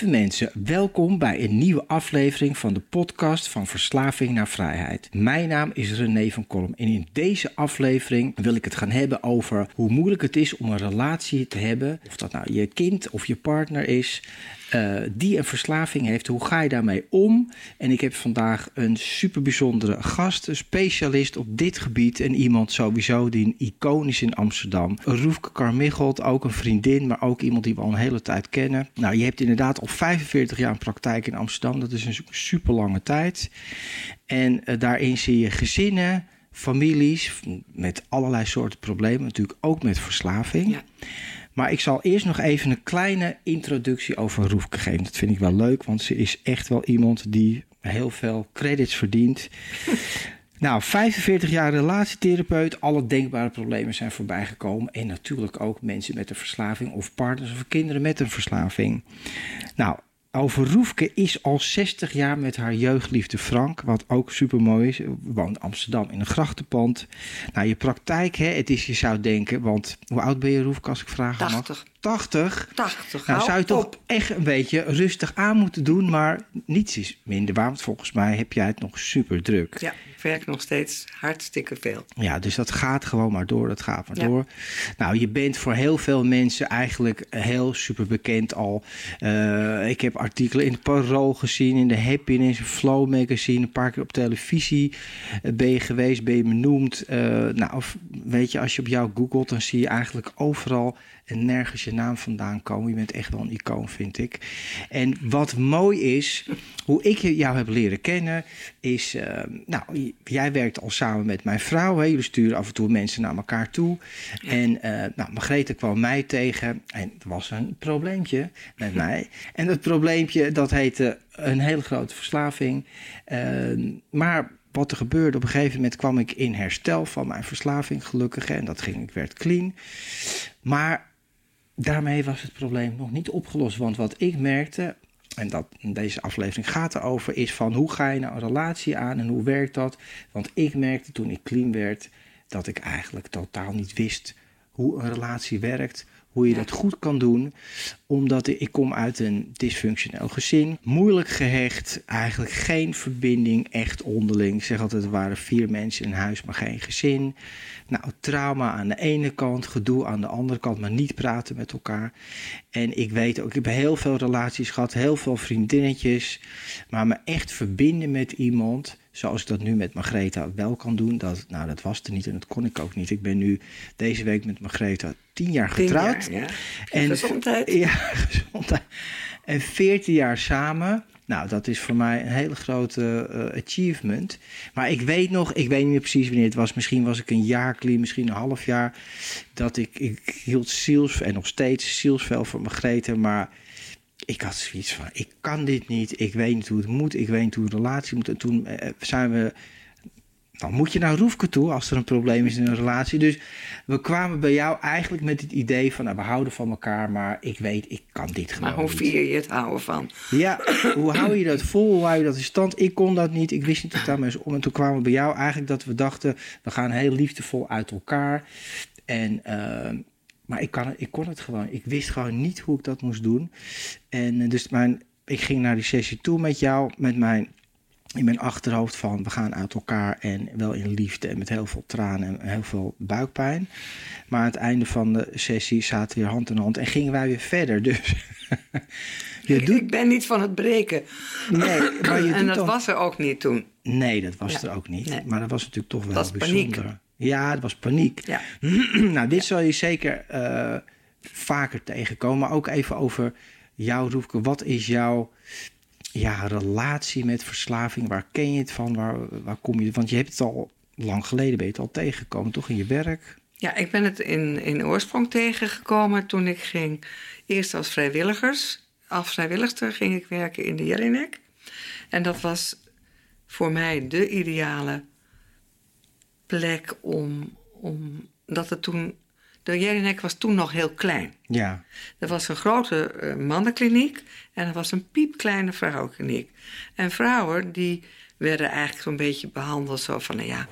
Lieve mensen, welkom bij een nieuwe aflevering van de podcast van Verslaving naar Vrijheid. Mijn naam is René van Kolm en in deze aflevering wil ik het gaan hebben over hoe moeilijk het is om een relatie te hebben. Of dat nou je kind of je partner is, uh, die een verslaving heeft. Hoe ga je daarmee om? En ik heb vandaag een super bijzondere gast, een specialist op dit gebied. En iemand sowieso die een icoon is in Amsterdam. Roefke Carmichelt, ook een vriendin, maar ook iemand die we al een hele tijd kennen. Nou, je hebt inderdaad al 45 jaar een praktijk in Amsterdam. Dat is een super lange tijd. En uh, daarin zie je gezinnen families met allerlei soorten problemen, natuurlijk ook met verslaving. Ja. Maar ik zal eerst nog even een kleine introductie over Roefke geven. Dat vind ik wel leuk, want ze is echt wel iemand die heel veel credits verdient. nou, 45 jaar relatietherapeut. Alle denkbare problemen zijn voorbijgekomen. En natuurlijk ook mensen met een verslaving of partners of kinderen met een verslaving. Nou, over Roefke is al 60 jaar met haar jeugdliefde Frank, wat ook super mooi is. Woont Amsterdam in een grachtenpand. Nou, je praktijk, hè, het is, je zou denken, want hoe oud ben je Roefke als ik vraag 80. 80? 80, Nou, zou je toch echt een beetje rustig aan moeten doen, maar niets is minder waar. Want volgens mij heb jij het nog super druk. Ja, ik werk nog steeds hartstikke veel. Ja, dus dat gaat gewoon maar door, dat gaat maar door. Nou, je bent voor heel veel mensen eigenlijk heel super bekend al. Uh, ik heb artikelen in het Parool gezien, in de Happiness, Flow magazine, een paar keer op televisie uh, ben je geweest, ben je benoemd. Uh, nou, of, weet je, als je op jou googelt, dan zie je eigenlijk overal en nergens je naam vandaan komen. Je bent echt wel een icoon, vind ik. En wat mooi is, hoe ik jou heb leren kennen, is... Uh, nou, jij werkt al samen met mijn vrouw. Hè? Jullie sturen af en toe mensen naar elkaar toe. Ja. En uh, nou, Margrethe kwam mij tegen en er was een probleempje met mij. En dat probleempje, dat heette een hele grote verslaving. Uh, maar wat er gebeurde, op een gegeven moment kwam ik in herstel van mijn verslaving, gelukkig. En dat ging, ik werd clean. Maar daarmee was het probleem nog niet opgelost. Want wat ik merkte, en dat, deze aflevering gaat erover, is van hoe ga je nou een relatie aan en hoe werkt dat? Want ik merkte toen ik clean werd, dat ik eigenlijk totaal niet wist hoe een relatie werkt, hoe je dat goed kan doen. Omdat ik kom uit een dysfunctioneel gezin, moeilijk gehecht, eigenlijk geen verbinding echt onderling. Ik zeg altijd, er waren vier mensen in huis, maar geen gezin. Nou, trauma aan de ene kant, gedoe aan de andere kant, maar niet praten met elkaar. En ik weet ook, ik heb heel veel relaties gehad, heel veel vriendinnetjes. Maar me echt verbinden met iemand, zoals ik dat nu met Margreta wel kan doen, dat, nou, dat was er niet en dat kon ik ook niet. Ik ben nu deze week met Margreta tien jaar getrouwd. Tien jaar, ja. En, gezondheid. Ja, gezondheid. En veertien jaar samen. Nou, dat is voor mij een hele grote uh, achievement. Maar ik weet nog, ik weet niet meer precies wanneer het was. Misschien was ik een jaar clean, misschien een half jaar. Dat ik, ik hield ziels, en nog steeds zielsvel voor Margrethe. Maar ik had zoiets van, ik kan dit niet. Ik weet niet hoe het moet. Ik weet niet hoe een relatie moet. En toen uh, zijn we... Dan moet je naar Roefke toe als er een probleem is in een relatie. Dus we kwamen bij jou eigenlijk met het idee van... Nou, we houden van elkaar, maar ik weet, ik kan dit gewoon Maar hoe vier je het houden van? Ja, hoe hou je dat vol? Hoe hou je dat in stand? Ik kon dat niet. Ik wist niet dat daarmee is om. En toen kwamen we bij jou eigenlijk dat we dachten... we gaan heel liefdevol uit elkaar. En... Uh, maar ik, kan, ik kon het gewoon. Ik wist gewoon niet hoe ik dat moest doen. En dus mijn, ik ging naar die sessie toe met jou, met mijn in mijn achterhoofd van we gaan uit elkaar en wel in liefde en met heel veel tranen en heel veel buikpijn. Maar aan het einde van de sessie zaten we weer hand in hand en gingen wij weer verder. Dus Je doet... Ik ben niet van het breken. Nee, maar je en dat was er ook niet toen. Nee, dat was er ook niet. Maar dat was natuurlijk toch wel dat bijzonder. Paniek. Ja, het was paniek. Ja. nou, dit zal je zeker uh, vaker tegenkomen. Maar ook even over jou, Roefke. Wat is jouw ja, relatie met verslaving? Waar ken je het van? Waar, waar kom je? Want je hebt het al lang geleden ben je het al tegengekomen, toch in je werk? Ja, ik ben het in, in oorsprong tegengekomen toen ik ging eerst als vrijwilligers. Als vrijwilligster ging ik werken in de Jelinek. En dat was voor mij de ideale plek om, om dat het toen de Jelinek was toen nog heel klein. Ja. Er was een grote uh, mannenkliniek en er was een piepkleine vrouwenkliniek. En vrouwen die werden eigenlijk zo'n beetje behandeld zo van, nou ja,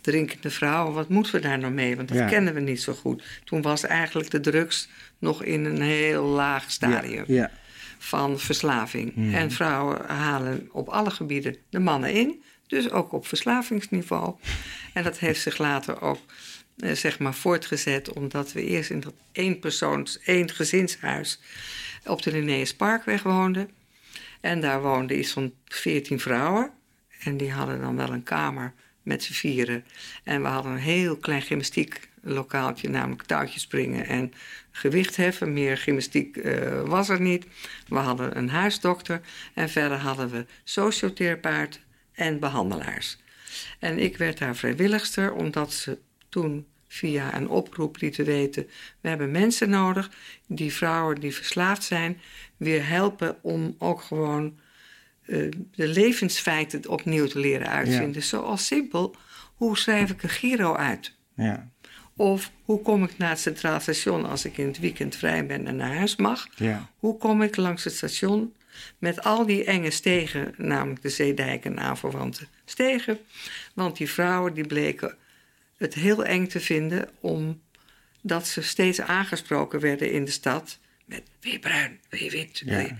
drinkende vrouwen, wat moeten we daar nou mee? Want dat kennen we niet zo goed. Toen was eigenlijk de drugs nog in een heel laag stadium ja. van verslaving. Mhm. En vrouwen halen op alle gebieden de mannen in, dus ook op verslavingsniveau. En dat heeft zich later ook eh, zeg maar voortgezet, omdat we eerst in dat één persoons, één gezinshuis op de Linnaeus Parkweg woonden. En daar woonden iets van veertien vrouwen. En die hadden dan wel een kamer met z'n vieren. En we hadden een heel klein gymnastiek lokaaltje, namelijk touwtjes springen en gewicht heffen. Meer gymnastiek uh, was er niet. We hadden een huisdokter en verder hadden we sociotherapeuten en behandelaars. En ik werd daar vrijwilligster, omdat ze toen via een oproep lieten weten: we hebben mensen nodig die vrouwen die verslaafd zijn weer helpen om ook gewoon uh, de levensfeiten opnieuw te leren uitvinden. Ja. Zoals simpel, hoe schrijf ik een giro uit? Ja. Of hoe kom ik naar het Centraal Station als ik in het weekend vrij ben en naar huis mag? Ja. Hoe kom ik langs het station met al die enge stegen, namelijk de Zeedijk en aanverwante stegen? Want die vrouwen die bleken het heel eng te vinden omdat ze steeds aangesproken werden in de stad met weer bruin, weer wit. Ja.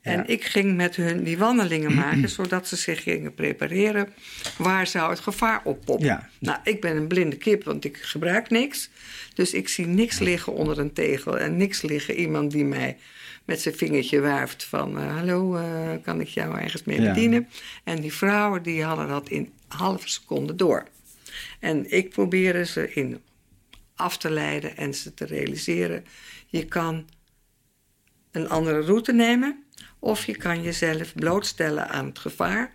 En ik ging met hun die wandelingen maken, zodat ze zich gingen prepareren. Waar zou het gevaar oppoppen? Ja. Nou, ik ben een blinde kip, want ik gebruik niks. Dus ik zie niks liggen onder een tegel en niks liggen iemand die mij met zijn vingertje wuift van... Uh, hallo, uh, kan ik jou ergens mee bedienen? En die vrouwen die hadden dat in halve seconde door. En ik probeerde ze in af te leiden en ze te realiseren. Je kan een andere route nemen of je kan jezelf blootstellen aan het gevaar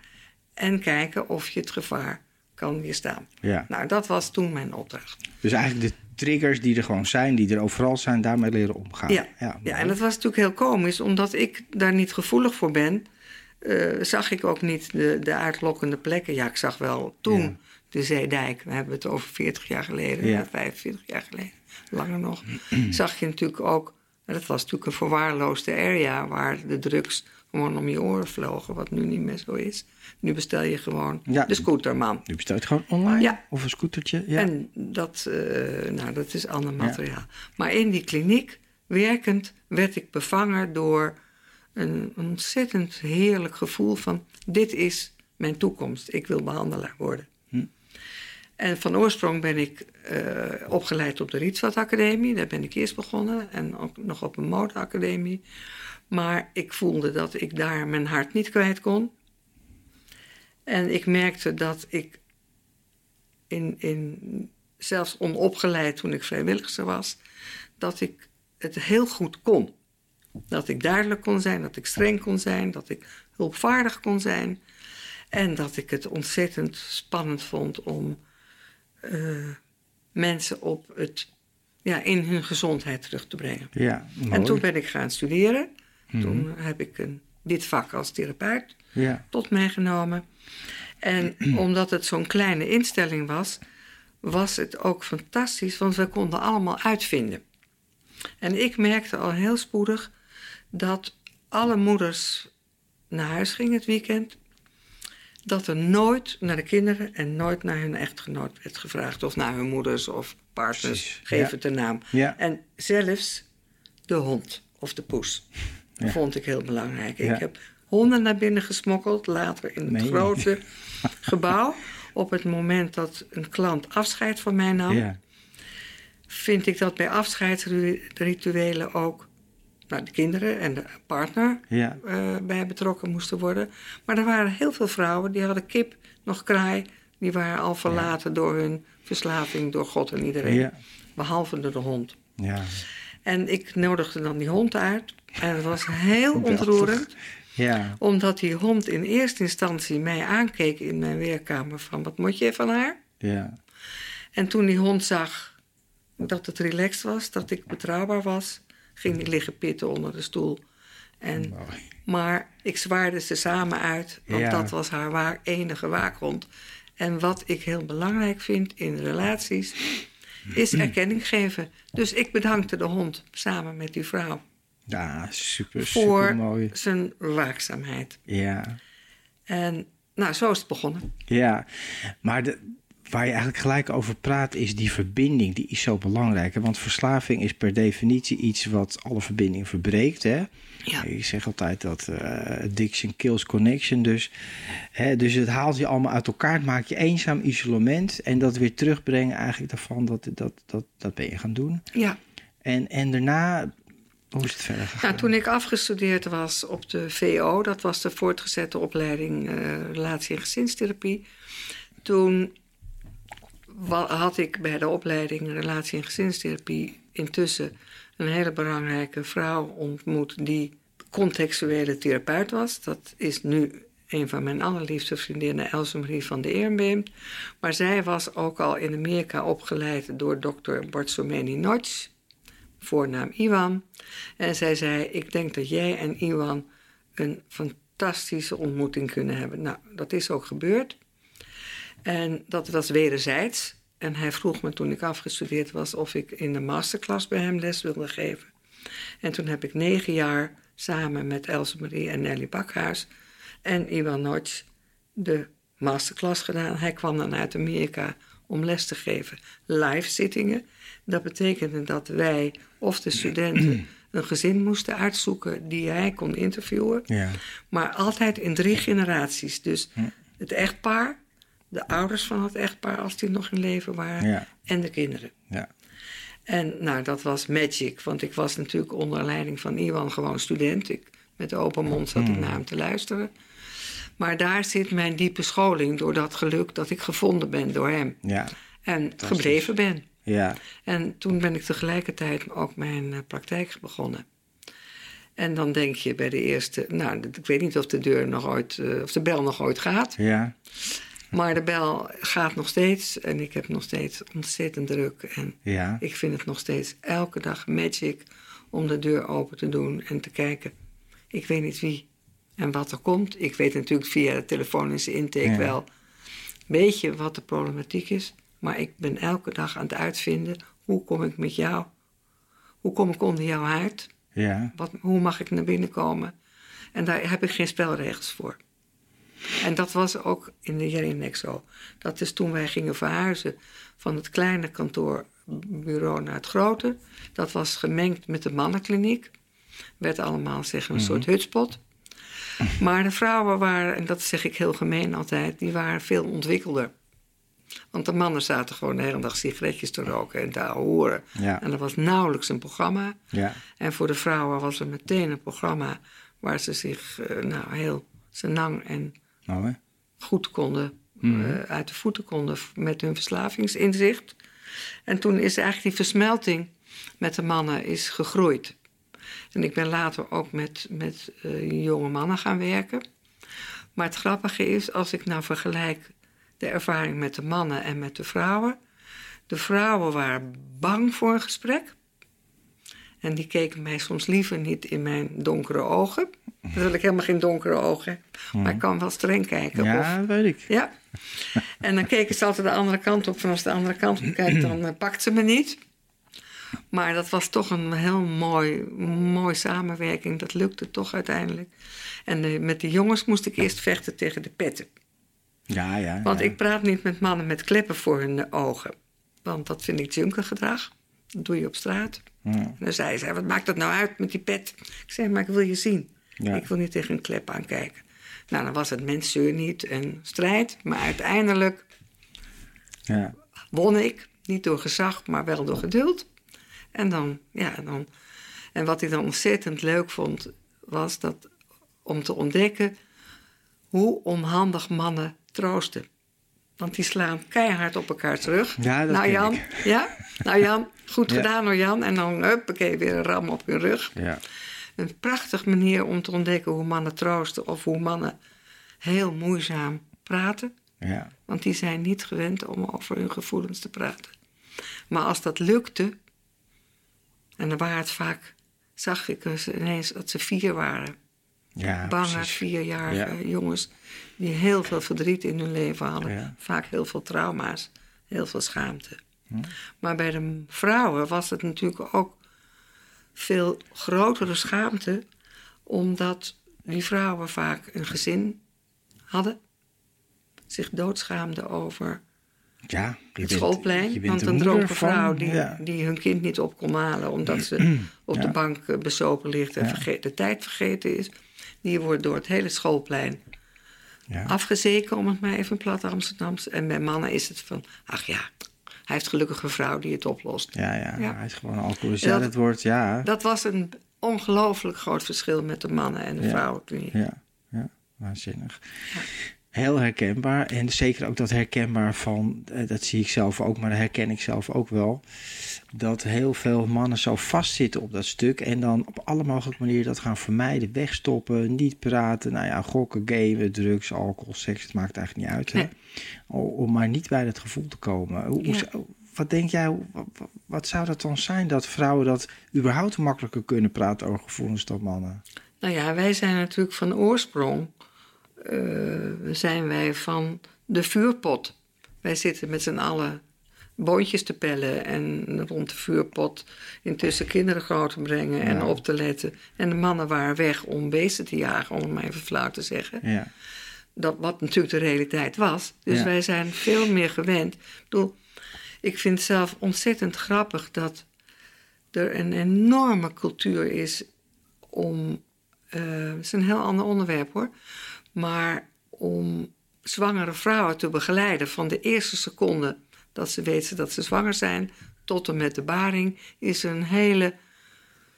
en kijken of je het gevaar kan weerstaan. Ja. Nou, dat was toen mijn opdracht. Dus eigenlijk de triggers die er gewoon zijn, die er overal zijn, daarmee leren omgaan. Ja, ja, ja en dat was natuurlijk heel komisch, omdat ik daar niet gevoelig voor ben. Uh, zag ik ook niet de, de uitlokkende plekken. Ja, ik zag wel toen. De Zeedijk, we hebben het over 40 jaar geleden, Ja. 45 jaar geleden, langer nog. zag je natuurlijk ook dat was natuurlijk een verwaarloosde area waar de drugs gewoon om je oren vlogen, wat nu niet meer zo is. Nu bestel je gewoon Ja. de scooterman. Nu bestel je het gewoon online Ja. of een scootertje. Ja. En dat, eh, nou, dat is ander materiaal. Maar in die kliniek, werkend, werd ik bevangen door een ontzettend heerlijk gevoel van... dit is mijn toekomst, ik wil behandelaar worden. En van oorsprong ben ik eh, opgeleid op de Rietveld Academie. Daar ben ik eerst begonnen. En ook nog op een modeacademie. Maar ik voelde dat ik daar mijn hart niet kwijt kon. En ik merkte dat ik in, in, zelfs onopgeleid toen ik vrijwilligster was, dat ik het heel goed kon. Dat ik duidelijk kon zijn, dat ik streng kon zijn, dat ik hulpvaardig kon zijn. En dat ik het ontzettend spannend vond om uh, mensen op het, ja, in hun gezondheid terug te brengen. Ja, mooi. En toen ben ik gaan studeren. Mhm. Toen heb ik een, dit vak als therapeut Ja. tot mij genomen. En omdat het zo'n kleine instelling was, was het ook fantastisch, want we konden allemaal uitvinden. En ik merkte al heel spoedig dat alle moeders naar huis gingen het weekend. Dat er nooit naar de kinderen en nooit naar hun echtgenoot werd gevraagd. Of naar hun moeders of partners. Precies, Geef ja. het een naam. Ja. En zelfs de hond of de poes. Ja. Vond ik heel belangrijk. Ik heb honden naar binnen gesmokkeld, later in het grote gebouw. Op het moment dat een klant afscheid van mij nam, Ja. vind ik dat bij afscheidsrituelen ook nou, de kinderen en de partner Ja. eh, bij betrokken moesten worden. Maar er waren heel veel vrouwen die hadden kip, nog kraai. Die waren al verlaten door hun verslaving, door God en iedereen. Ja. Behalve door de hond. Ja. En ik nodigde dan die hond uit. En het was heel ontroerend. Ja. Omdat die hond in eerste instantie mij aankeek in mijn weerkamer van... wat moet je van haar? Ja. En toen die hond zag dat het relaxed was, dat ik betrouwbaar was... ging die liggen pitten onder de stoel. En, maar ik zwaarde ze samen uit, want Ja. dat was haar enige waakhond. En wat ik heel belangrijk vind in relaties, is erkenning geven. Dus ik bedankte de hond samen met die vrouw Ja, super, voor super mooi. zijn waakzaamheid. Ja. En nou, zo is het begonnen. Ja, maar de, waar je eigenlijk gelijk over praat, is die verbinding. Die is zo belangrijk. Hè? Want verslaving is per definitie iets wat alle verbinding verbreekt. Hè? Ja. Ik zeg altijd dat eh, addiction kills connection. Dus, hè, dus het haalt je allemaal uit elkaar. Het maakt je eenzaam, isolement. En dat weer terugbrengen eigenlijk daarvan, dat, dat, dat, dat ben je gaan doen. Ja, En, en daarna, hoe is het verder gegaan? Nou, toen ik afgestudeerd was op de VO, dat was de voortgezette opleiding eh, Relatie- en Gezinstherapie. Toen had ik bij de opleiding Relatie- en Gezinstherapie intussen een hele belangrijke vrouw ontmoet die contextuele therapeut was. Dat is nu een van mijn allerliefste vriendinnen, Else Marie van de Eerbeem. Maar zij was ook al in Amerika opgeleid door dokter Bartolomei Notch voornaam Iwan. En zij zei: Ik denk dat jij en Iwan een fantastische ontmoeting kunnen hebben. Nou, dat is ook gebeurd. En dat was wederzijds. En hij vroeg me toen ik afgestudeerd was of ik in de masterclass bij hem les wilde geven. En toen heb ik negen jaar samen met Else Marie en Nelly Bakhuis en Iwan Notch de masterclass gedaan. Hij kwam dan uit Amerika om les te geven, live zittingen. Dat betekende dat wij of de studenten een gezin moesten uitzoeken die hij kon interviewen. Ja, Maar altijd in drie generaties. Dus het echtpaar, de ouders van het echtpaar als die nog in leven waren Ja. en de kinderen. ja, En nou, dat was magic, want ik was natuurlijk onder leiding van Iwan gewoon student. Ik, met open mond zat ik naar hem te luisteren. Maar daar zit mijn diepe scholing door dat geluk dat ik gevonden ben door hem. ja, En gebleven ben. ja, En toen ben ik tegelijkertijd ook mijn eh, praktijk begonnen. En dan denk je bij de eerste, nou, ik weet niet of de deur nog ooit, eh, of de bel nog ooit gaat. ja, Maar de bel gaat nog steeds en ik heb nog steeds ontzettend druk. En ja. ik vind het nog steeds elke dag magic om de deur open te doen en te kijken. Ik weet niet wie en wat er komt. Ik weet natuurlijk via de telefonische intake Ja. wel een beetje wat de problematiek is. Maar ik ben elke dag aan het uitvinden hoe kom ik met jou, hoe kom ik onder jouw huid, ja. wat, hoe mag ik naar binnen komen. En daar heb ik geen spelregels voor. En dat was ook in de Jelinek zo. Dat is toen wij gingen verhuizen van het kleine kantoorbureau naar het grote. Dat was gemengd met de mannenkliniek. Werd allemaal zeg, een soort hutspot. Maar de vrouwen waren, en dat zeg ik heel gemeen altijd, die waren veel ontwikkelder. Want de mannen zaten gewoon de hele dag sigaretjes te roken en te horen. Ja. En er was nauwelijks een programma. Ja, En voor de vrouwen was er meteen een programma waar ze zich eh, nou, heel senang en nou hè. goed konden, eh, uit de voeten konden met hun verslavingsinzicht. En toen is eigenlijk die versmelting met de mannen is gegroeid. En ik ben later ook met, met eh, jonge mannen gaan werken. Maar het grappige is, als ik nou vergelijk de ervaring met de mannen en met de vrouwen. De vrouwen waren bang voor een gesprek. En die keken mij soms liever niet in mijn donkere ogen. Terwijl ik helemaal geen donkere ogen heb. Maar ik kan wel streng kijken. Of, Ja, dat weet ik. ja. En dan keken ze altijd de andere kant op. En als de andere kant op kijkt, dan eh, pakt ze me niet. Maar dat was toch een heel mooi, mooi samenwerking. Dat lukte toch uiteindelijk. En met de jongens moest ik eerst vechten tegen de petten. Ja, ja. Want ja. ik praat niet met mannen met kleppen voor hun ogen. Want dat vind ik junkergedrag. Dat doe je op straat. En dan zei ze, wat maakt dat nou uit met die pet? Ik zei, maar ik wil je zien. Ja. Ik wil niet tegen een klep aankijken. Nou, dan was het menszeur niet en strijd. Maar uiteindelijk Ja. won ik. Niet door gezag, maar wel door geduld. En dan, ja, dan En wat ik dan ontzettend leuk vond, was dat om te ontdekken hoe onhandig mannen troosten. Want die slaan keihard op elkaar terug. Ja, dat nou Jan, ik. ja? Nou Jan, goed Ja. gedaan hoor Jan. En dan huppakee, weer een ram op hun rug. Ja. Een prachtig manier om te ontdekken hoe mannen troosten... of hoe mannen heel moeizaam praten. Ja. Want die zijn niet gewend om over hun gevoelens te praten. Maar als dat lukte... en dan waren het vaak... zag ik ineens dat ze vier waren Ja, bange precies. vierjarige jongens die heel veel verdriet in hun leven hadden. Ja. Vaak heel veel trauma's, heel veel schaamte. Hm. Maar bij de vrouwen was het natuurlijk ook veel grotere schaamte, omdat die vrouwen vaak een gezin hadden, zich doodschaamden over Ja, het schoolplein. bent Want een dronken vrouw die, Ja. die hun kind niet op kon halen omdat ze op de bank eh, besopen ligt en de tijd vergeten is, die wordt door het hele schoolplein Ja. afgezeken, om het maar even plat Amsterdams. En bij mannen is het van, ach ja, hij heeft gelukkig een vrouw die het oplost. Ja, ja, Ja. hij is gewoon Ja, dat wordt, ja. Dat was een ongelooflijk groot verschil met de mannen en de vrouwen. Ja, ja, waanzinnig. Heel herkenbaar. En zeker ook dat herkenbaar van, eh, dat zie ik zelf ook, maar dat herken ik zelf ook wel. Dat heel veel mannen zo vastzitten op dat stuk. En dan op alle mogelijke manieren dat gaan vermijden. Wegstoppen, niet praten. Nou ja, gokken, gamen, drugs, alcohol, seks. Het maakt eigenlijk niet uit. Hè? Nee. Om maar niet bij dat gevoel te komen. Hoe, Ja. wat denk jij, wat, zou dat dan zijn? Dat vrouwen dat überhaupt makkelijker kunnen praten over gevoelens dan mannen? Nou ja, wij zijn natuurlijk van oorsprong, zijn wij van de vuurpot. Wij zitten met z'n allen boontjes te pellen en rond de vuurpot intussen kinderen groot te brengen en Ja. op te letten. En de mannen waren weg om beesten te jagen, om het maar even flauw te zeggen. Ja, Dat, wat natuurlijk de realiteit was. Dus Ja. wij zijn veel meer gewend. Ik bedoel, ik vind het zelf ontzettend grappig dat er een enorme cultuur is om. eh, het is een heel ander onderwerp hoor. Maar om zwangere vrouwen te begeleiden van de eerste seconde dat ze weten dat ze zwanger zijn tot en met de baring, is een hele,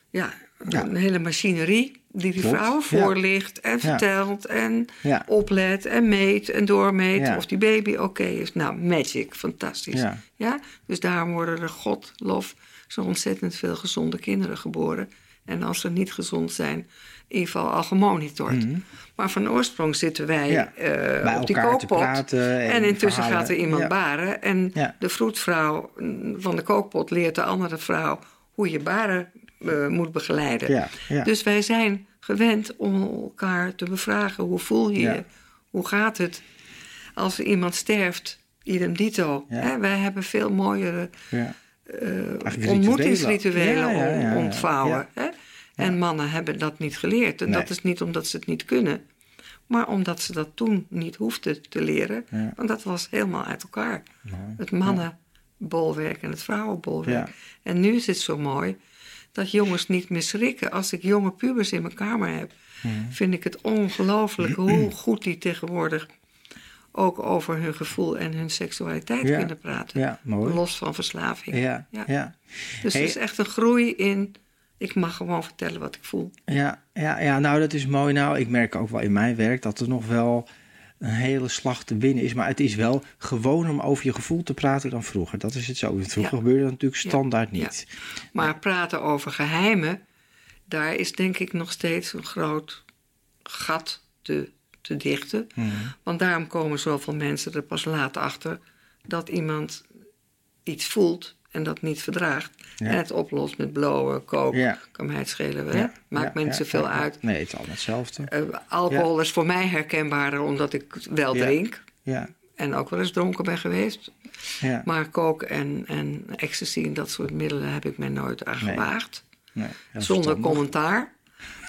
ja, Ja. een hele machinerie die die Klopt, vrouwen voorlicht en vertelt en oplet en meet en doormeet of die baby oké is. Nou, magic, fantastisch. ja. Dus daarom worden er, god lof, zo ontzettend veel gezonde kinderen geboren. En als ze niet gezond zijn, ieder geval al gemonitord. Mhm. Maar van oorsprong zitten wij Ja. eh, op die kookpot. praten. En, intussen verhalen. gaat er iemand Ja. baren. En Ja. de vroedvrouw van de kookpot leert de andere vrouw hoe je baren eh, moet begeleiden. Dus wij zijn gewend om elkaar te bevragen. Hoe voel je je? Hoe gaat het? Als er iemand sterft, idem dito. Hè, wij hebben veel mooiere rituelen. ontmoetingsrituelen ontvouwen. Hè? En mannen hebben dat niet geleerd. En Nee. dat is niet omdat ze het niet kunnen, maar omdat ze dat toen niet hoefden te leren. Ja. Want dat was helemaal uit elkaar. Het mannenbolwerk en het vrouwenbolwerk. Ja. En nu is het zo mooi dat jongens niet meer schrikken. Als ik jonge pubers in mijn kamer heb, vind ik het ongelooflijk hoe goed die tegenwoordig ook over hun gevoel en hun seksualiteit kunnen praten. Ja, mooi. Los van verslaving. Ja, Ja. ja. Dus Hey. er is echt een groei in. Ik mag gewoon vertellen wat ik voel. Ja, ja, ja, nou dat is mooi. Nou, ik merk ook wel in mijn werk dat er nog wel een hele slag te winnen is. Maar het is wel gewoon om over je gevoel te praten dan vroeger. Dat is het zo. Vroeger Ja. gebeurde dat natuurlijk Ja. standaard Ja. niet. Maar praten over geheimen, daar is denk ik nog steeds een groot gat te, te dichten. Mhm. Want daarom komen zoveel mensen er pas laat achter dat iemand iets voelt en dat niet verdraagt. Ja. En het oplost met blowen, koken, Ja. kan mij het schelen. Hè? Ja, Maakt mij niet zoveel uit. Nee, het is allemaal hetzelfde. Eh, alcohol is voor mij herkenbaarder omdat ik wel drink. Ja, En ook wel eens dronken ben geweest. ja. Maar coke en, en ecstasy en dat soort middelen heb ik mij nooit aan gewaagd. Nee, Zonder commentaar.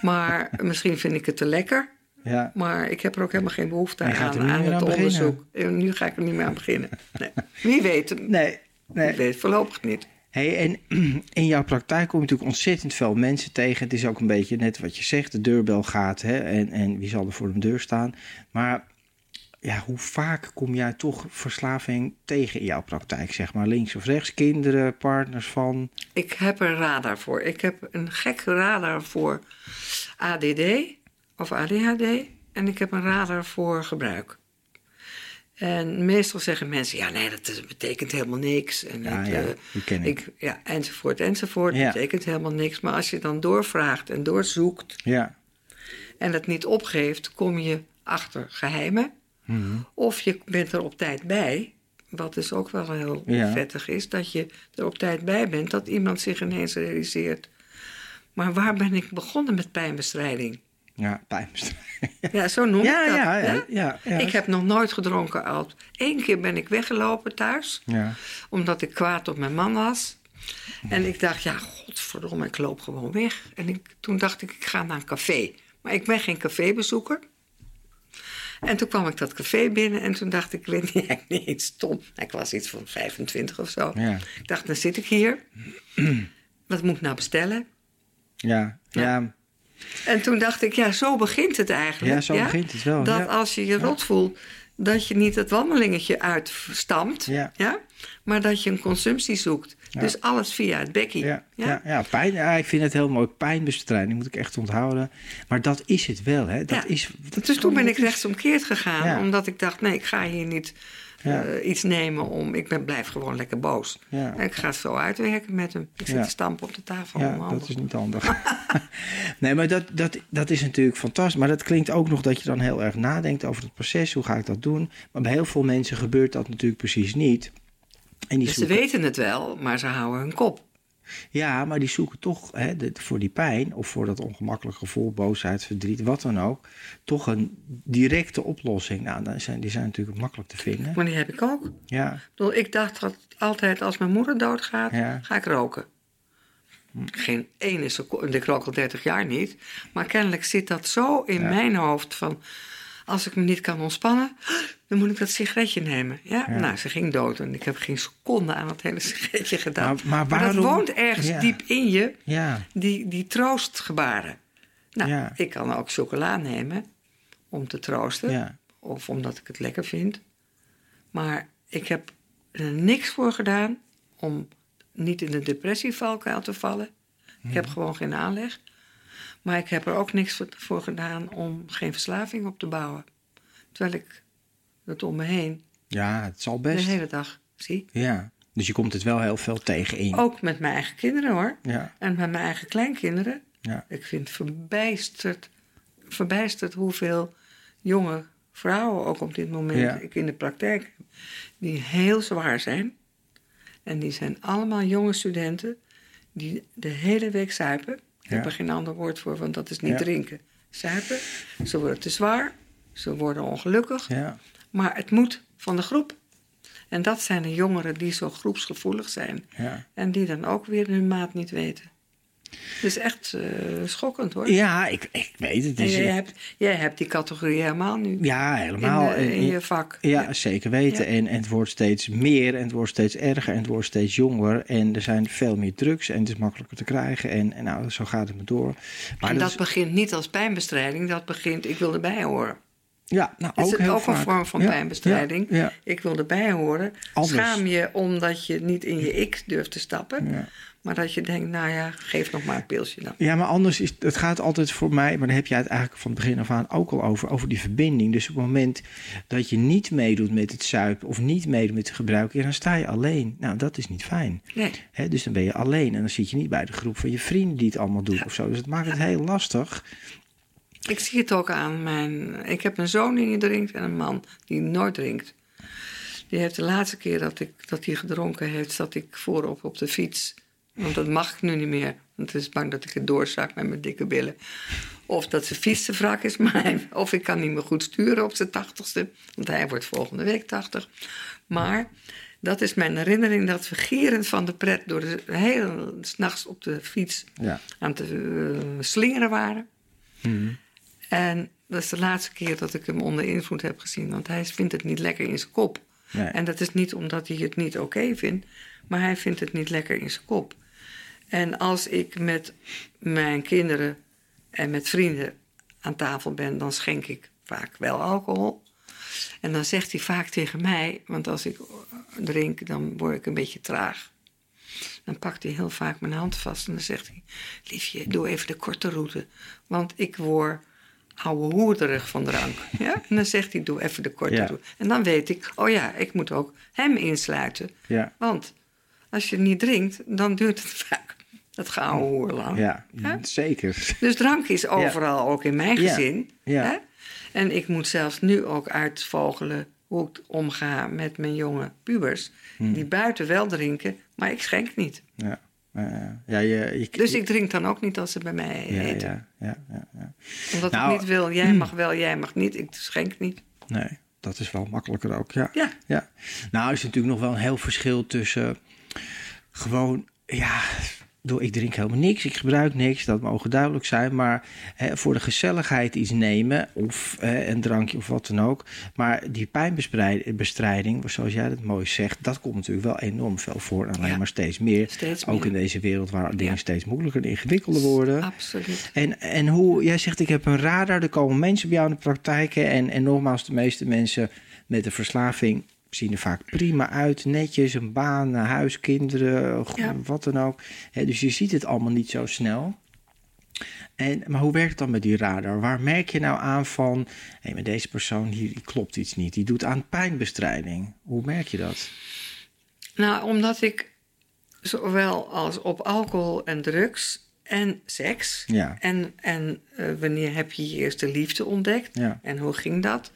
Maar misschien vind ik het te lekker. Ja, Maar ik heb er ook helemaal geen behoefte aan, aan het beginnen. onderzoek. En nu ga ik er niet meer aan beginnen. Nee. Wie weet, nee, nee. weet voorlopig niet. Hey, en in jouw praktijk kom je natuurlijk ontzettend veel mensen tegen. Het is ook een beetje net wat je zegt, de deurbel gaat hè, en, en wie zal er voor de deur staan. Maar ja, hoe vaak kom jij toch verslaving tegen in jouw praktijk, zeg maar? Links of rechts, kinderen, partners van? Ik heb een radar voor. Ik heb een gek radar voor ADD of ADHD. En ik heb een radar voor gebruik. En meestal zeggen mensen, ja nee, dat betekent helemaal niks. En Ja, eh, die ken ik. ja, enzovoort, enzovoort. Ja. betekent helemaal niks. Maar als je dan doorvraagt en doorzoekt Ja, en het niet opgeeft, kom je achter geheimen. Mhm. Of je bent er op tijd bij. Wat dus ook wel heel vettig is, dat je er op tijd bij bent, dat iemand zich ineens realiseert. Maar waar ben ik begonnen met pijnbestrijding? Ja, pijnbestrijding. Ja, zo noem Ja, ik dat. ja, ja, ja, ja. Ik heb nog nooit gedronken. Al Eén keer ben ik weggelopen thuis, Ja, omdat ik kwaad op mijn man was. En ik dacht, ja, godverdomme, ik loop gewoon weg. En ik, toen dacht ik, ik ga naar een café. Maar ik ben geen cafébezoeker. En toen kwam ik dat café binnen en toen dacht ik, ik weet niet, ik niet eens stom. Ik was iets van 25 of zo. Ja. Ik dacht, dan zit ik hier. Wat moet ik nou bestellen? ja, ja. En toen dacht ik, ja, zo begint het eigenlijk. Ja, zo begint het wel, Dat ja. als je je rot voelt, dat je niet het wandelingetje uitstamt, Ja. maar dat je een consumptie zoekt. Dus alles via het bekkie. Ja, ja? Ja, pijn, ja, ik vind het heel mooi. Pijnbestrijding moet ik echt onthouden. Maar dat is het wel, hè? Dat Ja. is, dat dus toen ben ik rechtsomkeerd gegaan, Ja. omdat ik dacht, nee, ik ga hier niet Ja. eh, iets nemen om... Ik ben, blijf gewoon lekker boos. Ja. En ik ga het zo uitwerken met hem. Ik zit Ja. te stampen op de tafel. Ja, dat is niet handig. nee, maar dat, dat, dat is natuurlijk fantastisch. Maar dat klinkt ook nog dat je dan heel erg nadenkt over het proces. Hoe ga ik dat doen? Maar bij heel veel mensen gebeurt dat natuurlijk precies niet. En die Dus ze weten het wel, maar ze houden hun kop. Ja, maar die zoeken toch hè, de- voor die pijn of voor dat ongemakkelijk gevoel, boosheid, verdriet, wat dan ook, toch een directe oplossing. Nou, dan zijn, die zijn natuurlijk makkelijk te vinden. Maar die heb ik ook. Ja, Ik bedoel, Ik dacht dat altijd als mijn moeder doodgaat, Ja. ga ik roken. Geen ene seconde, ik rook al 30 jaar niet. Maar kennelijk zit dat zo in mijn hoofd van... als ik me niet kan ontspannen, dan moet ik dat sigaretje nemen. Ja, nou, ze ging dood en ik heb geen seconde aan het hele sigaretje gedaan. Maar- maar dat waarom- woont ergens Ja. diep in je, ja, die, die troostgebaren. Nou, Ja. ik kan ook chocola nemen om te troosten. Of omdat ik het lekker vind. Maar ik heb er niks voor gedaan om niet in de depressievalkuil te vallen. Ik heb gewoon geen aanleg. Maar ik heb er ook niks voor- gedaan om geen verslaving op te bouwen. Terwijl ik het om me heen ja, het zal de best. hele dag zie. Ja, dus je komt het wel heel veel tegen in. Ook met mijn eigen kinderen hoor. Ja, En met mijn eigen kleinkinderen. ja, Ik vind verbijsterd, verbijsterd hoeveel jonge vrouwen ook op dit moment Ja. ik in de praktijk heb, die heel zwaar zijn. En die zijn allemaal jonge studenten die de hele week zuipen. Ik heb er geen ander woord voor, want dat is niet drinken. Zuipen, ze worden te zwaar, ze worden ongelukkig, ja. maar het moet van de groep. En dat zijn de jongeren die zo groepsgevoelig zijn. ja. En die dan ook weer hun maat niet weten. Het is echt eh, schokkend hoor. Ja, ik, ik weet het. Jij, hebt, jij hebt die categorie helemaal nu ja, helemaal. in, eh, in je vak. Ja, zeker weten. Ja. En, en het wordt steeds meer en het wordt steeds erger en het wordt steeds jonger. En er zijn veel meer drugs en het is makkelijker te krijgen. En, en nou, zo gaat het maar door. Maar en dat is- begint niet als pijnbestrijding, dat begint, ik wil erbij horen. ja, nou, Het ook is heel ook een vorm van Ja, pijnbestrijding. Ja, ja, Ik wil erbij horen. Anders. Schaam je omdat je niet in je ik durft te stappen. Maar dat je denkt, nou ja, geef nog maar een pilsje dan. Ja, maar anders is het gaat altijd voor mij, maar daar heb jij het eigenlijk van het begin af aan ook al over, over die verbinding. Dus op het moment dat je niet meedoet met het zuipen of niet meedoet met het gebruiken, ja, dan sta je alleen. Nou, dat is niet fijn. Nee. Dus dan ben je alleen en dan zit je niet bij de groep van je vrienden die het allemaal doen of zo. Dus het maakt het heel lastig. Ik zie het ook aan mijn... Ik heb een zoon die niet drinkt en een man die nooit drinkt. Die heeft de laatste keer dat, ik, dat hij gedronken heeft, zat ik voorop op de fiets. Want dat mag ik nu niet meer. Want het is bang dat ik het doorzak met mijn dikke billen. Of dat zijn fiets te wrak is, maar hij- of ik kan niet meer goed sturen op zijn tachtigste. Want hij wordt volgende week tachtig. Maar dat is mijn herinnering dat we gierend van de pret... door de hele s'nachts op de fiets Ja. aan het eh, slingeren waren. En dat is de laatste keer dat ik hem onder invloed heb gezien. Want hij vindt het niet lekker in zijn kop. Nee. En dat is niet omdat hij het niet oké vindt, maar hij vindt het niet lekker in zijn kop. En als ik met mijn kinderen en met vrienden aan tafel ben, dan schenk ik vaak wel alcohol. En dan zegt hij vaak tegen mij, want als ik drink, dan word ik een beetje traag. Dan pakt hij heel vaak mijn hand vast en dan zegt hij: Liefje, doe even de korte route. Want ik word ouwe hoerderig van drank. Ja? En dan zegt hij: Doe even de korte Ja. route. En dan weet ik: Oh ja, ik moet ook hem insluiten. Ja, Want als je niet drinkt, dan duurt het vaak dat gouden hoer lang. ja, zeker. Dus drank is overal, ook in mijn gezin. Ja. Hè? En ik moet zelfs nu ook uitvogelen hoe ik omga met mijn jonge pubers. Hmm. Die buiten wel drinken, maar ik schenk niet. Ja, ja, ja. je, je, Dus ik drink dan ook niet als ze bij mij ja, eten. ja, ja, ja, ja. Omdat Nou, ik niet wil, jij mag wel, jij mag niet. Ik schenk niet. Nee, dat is wel makkelijker ook, ja. Ja, Ja, nou is natuurlijk nog wel een heel verschil tussen gewoon, ja, door, ik drink helemaal niks, ik gebruik niks, dat mogen duidelijk zijn, maar hè, voor de gezelligheid iets nemen of hè, een drankje of wat dan ook. Maar die pijnbestrijding, zoals jij dat mooi zegt, dat komt natuurlijk wel enorm veel voor en alleen Ja. maar steeds meer. Steeds Ook meer. in deze wereld waar dingen Ja. steeds moeilijker en ingewikkelder worden. absoluut. En, en hoe, jij zegt ik heb een radar, er komen mensen bij jou in de praktijken. En, en nogmaals, de meeste mensen met een verslaving zien er vaak prima uit. Netjes, een baan, een huis, kinderen, Ja. wat dan ook. Dus je ziet het allemaal niet zo snel. En, maar hoe werkt het dan met die radar? Waar merk je nou aan van... hé, met deze persoon hier die klopt iets niet. Die doet aan pijnbestrijding. Hoe merk je dat? Nou, omdat ik zowel als op alcohol en drugs en seks... Ja. En, en eh, wanneer heb je je eerste liefde ontdekt? Ja. En hoe ging dat?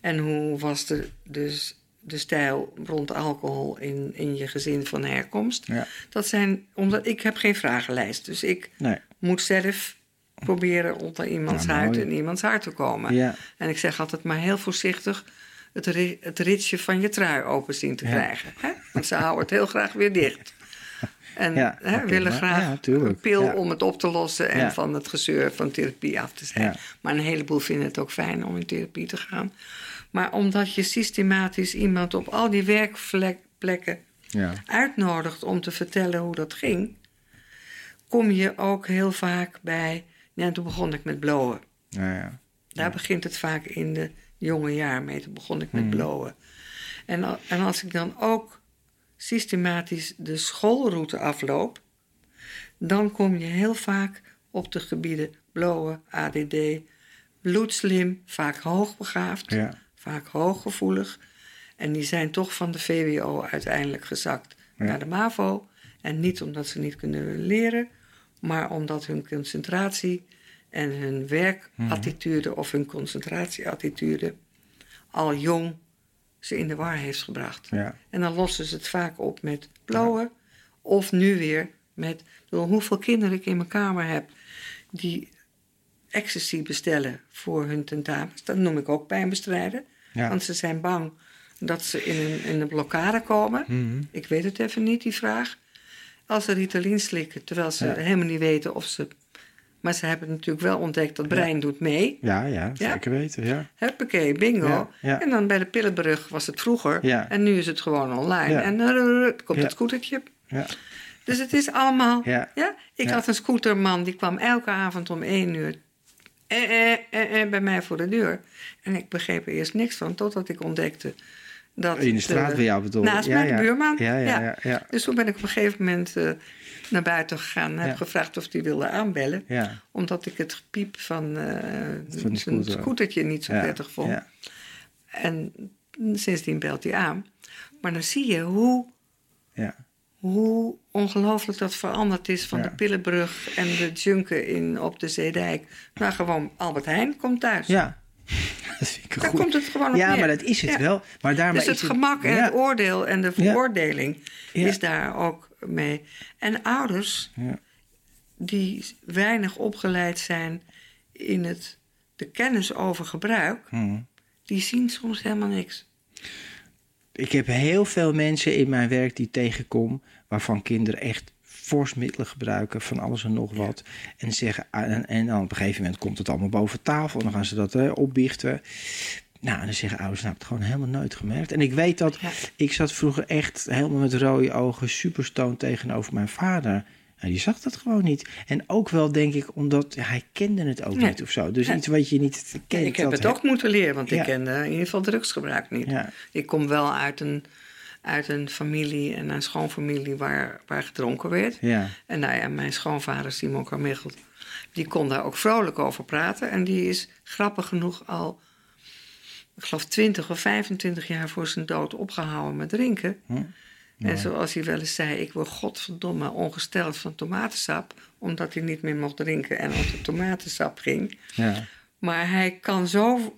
En hoe was de, dus de stijl rond alcohol in, in je gezin van herkomst? Ja. Dat zijn, omdat ik heb geen vragenlijst. Dus ik Nee. moet zelf proberen onder iemands Nou, huid en iemands hart te komen. Ja. En ik zeg altijd maar heel voorzichtig het, ri- het ritsje van je trui open zien te Ja. krijgen. Hè? Want ze houden het heel graag weer dicht. En Ja, hè, willen maar- graag ja, een pil Ja. om het op te lossen en van het gezeur van therapie af te zijn. Maar een heleboel vinden het ook fijn om in therapie te gaan. Maar omdat je systematisch iemand op al die werkplekken Ja. uitnodigt om te vertellen hoe dat ging, kom je ook heel vaak bij. Ja, toen begon ik met blowen. Ja, ja. Daar begint het vaak in de jonge jaar mee. Toen begon ik met Mhm. blowen. En, en als ik dan ook systematisch de schoolroute afloop, dan kom je heel vaak op de gebieden blowen, ADD, bloedslim, vaak hoogbegaafd, Ja. Vaak hooggevoelig. En die zijn toch van de VWO uiteindelijk gezakt Ja. naar de MAVO. En niet omdat ze niet kunnen leren, maar omdat hun concentratie en hun werkattitude of hun concentratieattitude al jong ze in de war heeft gebracht. Ja. En dan lossen ze het vaak op met blowen. Of nu weer met bedoel, hoeveel kinderen ik in mijn kamer heb die ecstasy bestellen voor hun tentamens. Dat noem ik ook pijnbestrijden. Ja. Want ze zijn bang dat ze in een, in een blokkade komen. Mhm. Ik weet het even niet, die vraag. Als ze Ritalin slikken, terwijl ze Ja. helemaal niet weten of ze... Maar ze hebben natuurlijk wel ontdekt dat brein doet mee. Ja, ja, zeker weten. Ja. Huppakee, bingo. En dan bij de pillenbrug was het vroeger. Ja. En nu is het gewoon online. Ja. En dan komt Ja. het scootertje. Ja. Dus het is allemaal... Ja. Ik had een scooterman, die kwam elke avond om één uur... Eh, eh, eh, eh, bij mij voor de deur. En ik begreep er eerst niks van, totdat ik ontdekte... Dat In de straat bij jou bedoel je? Naast Ja, mij, de ja. buurman. Ja, ja, ja. Dus toen ben ik op een gegeven moment eh, naar buiten gegaan... en heb gevraagd of die wilde aanbellen. Omdat ik het gepiep van, eh die zijn scooter. scootertje niet zo prettig vond. En sindsdien belt hij aan. Maar dan zie je hoe, Ja. Hoe ongelooflijk dat veranderd is van Ja. de Pillenbrug en de junken in, op de Zeedijk. Maar gewoon Albert Heijn komt thuis. Ja. Dat vind ik Daar goeie. komt het gewoon op Ja, neer. maar dat is het Ja. wel. Maar daarmee Dus het is het gemak en ja. het oordeel en de veroordeling is daar ook mee. En ouders Ja. die weinig opgeleid zijn in het, de kennis over gebruik, Hm. die zien soms helemaal niks. Ik heb heel veel mensen in mijn werk die tegenkom... waarvan kinderen echt fors middelen gebruiken... van alles en nog wat. En, zeggen, ah, en, en dan op een gegeven moment komt het allemaal boven tafel... en dan gaan ze dat eh, opbiechten. Nou, en dan zeggen ouders, nou, ik heb het gewoon helemaal nooit gemerkt. En ik weet dat... Ja. Ik zat vroeger echt helemaal met rode ogen... super stoned tegenover mijn vader... En die zag dat gewoon niet. En ook wel, denk ik, omdat hij kende het ook Nee. niet of zo. Dus iets wat je niet kent. ik heb het ook moeten leren, want Ja. ik kende in ieder geval drugsgebruik niet. Ik kom wel uit een, uit een familie en een schoonfamilie waar, waar gedronken werd. Ja, En nou ja, mijn schoonvader Simon Carmichel, die kon daar ook vrolijk over praten. En die is grappig genoeg al, ik geloof 20 of 25 jaar voor zijn dood opgehouden met drinken. Hm, En zoals hij wel eens zei, ik word godverdomme ongesteld van tomatensap, omdat hij niet meer mocht drinken en op de tomatensap ging. ja. Maar hij kan zo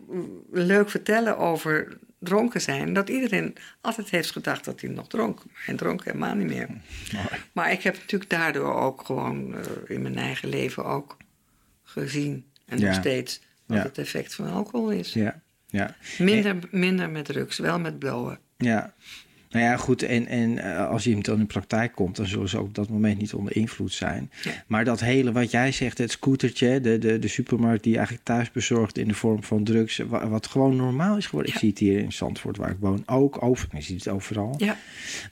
leuk vertellen over dronken zijn, dat iedereen altijd heeft gedacht dat hij nog dronk. Hij dronk helemaal niet meer. Maar ik heb natuurlijk daardoor ook gewoon eh, in mijn eigen leven ook gezien. En Ja. nog steeds wat Ja. het effect van alcohol is. Ja, ja. Minder, minder met drugs, wel met blowen. Ja. Nou ja, goed. En, en eh, als iemand dan in praktijk komt, dan zullen ze ook op dat moment niet onder invloed zijn. Ja. Maar dat hele wat jij zegt, het scootertje, de, de, de supermarkt die je eigenlijk thuis bezorgt in de vorm van drugs, wa- wat gewoon normaal is geworden. Ik zie het hier in Zandvoort, waar ik woon, ook over. Je ziet het overal. Ja,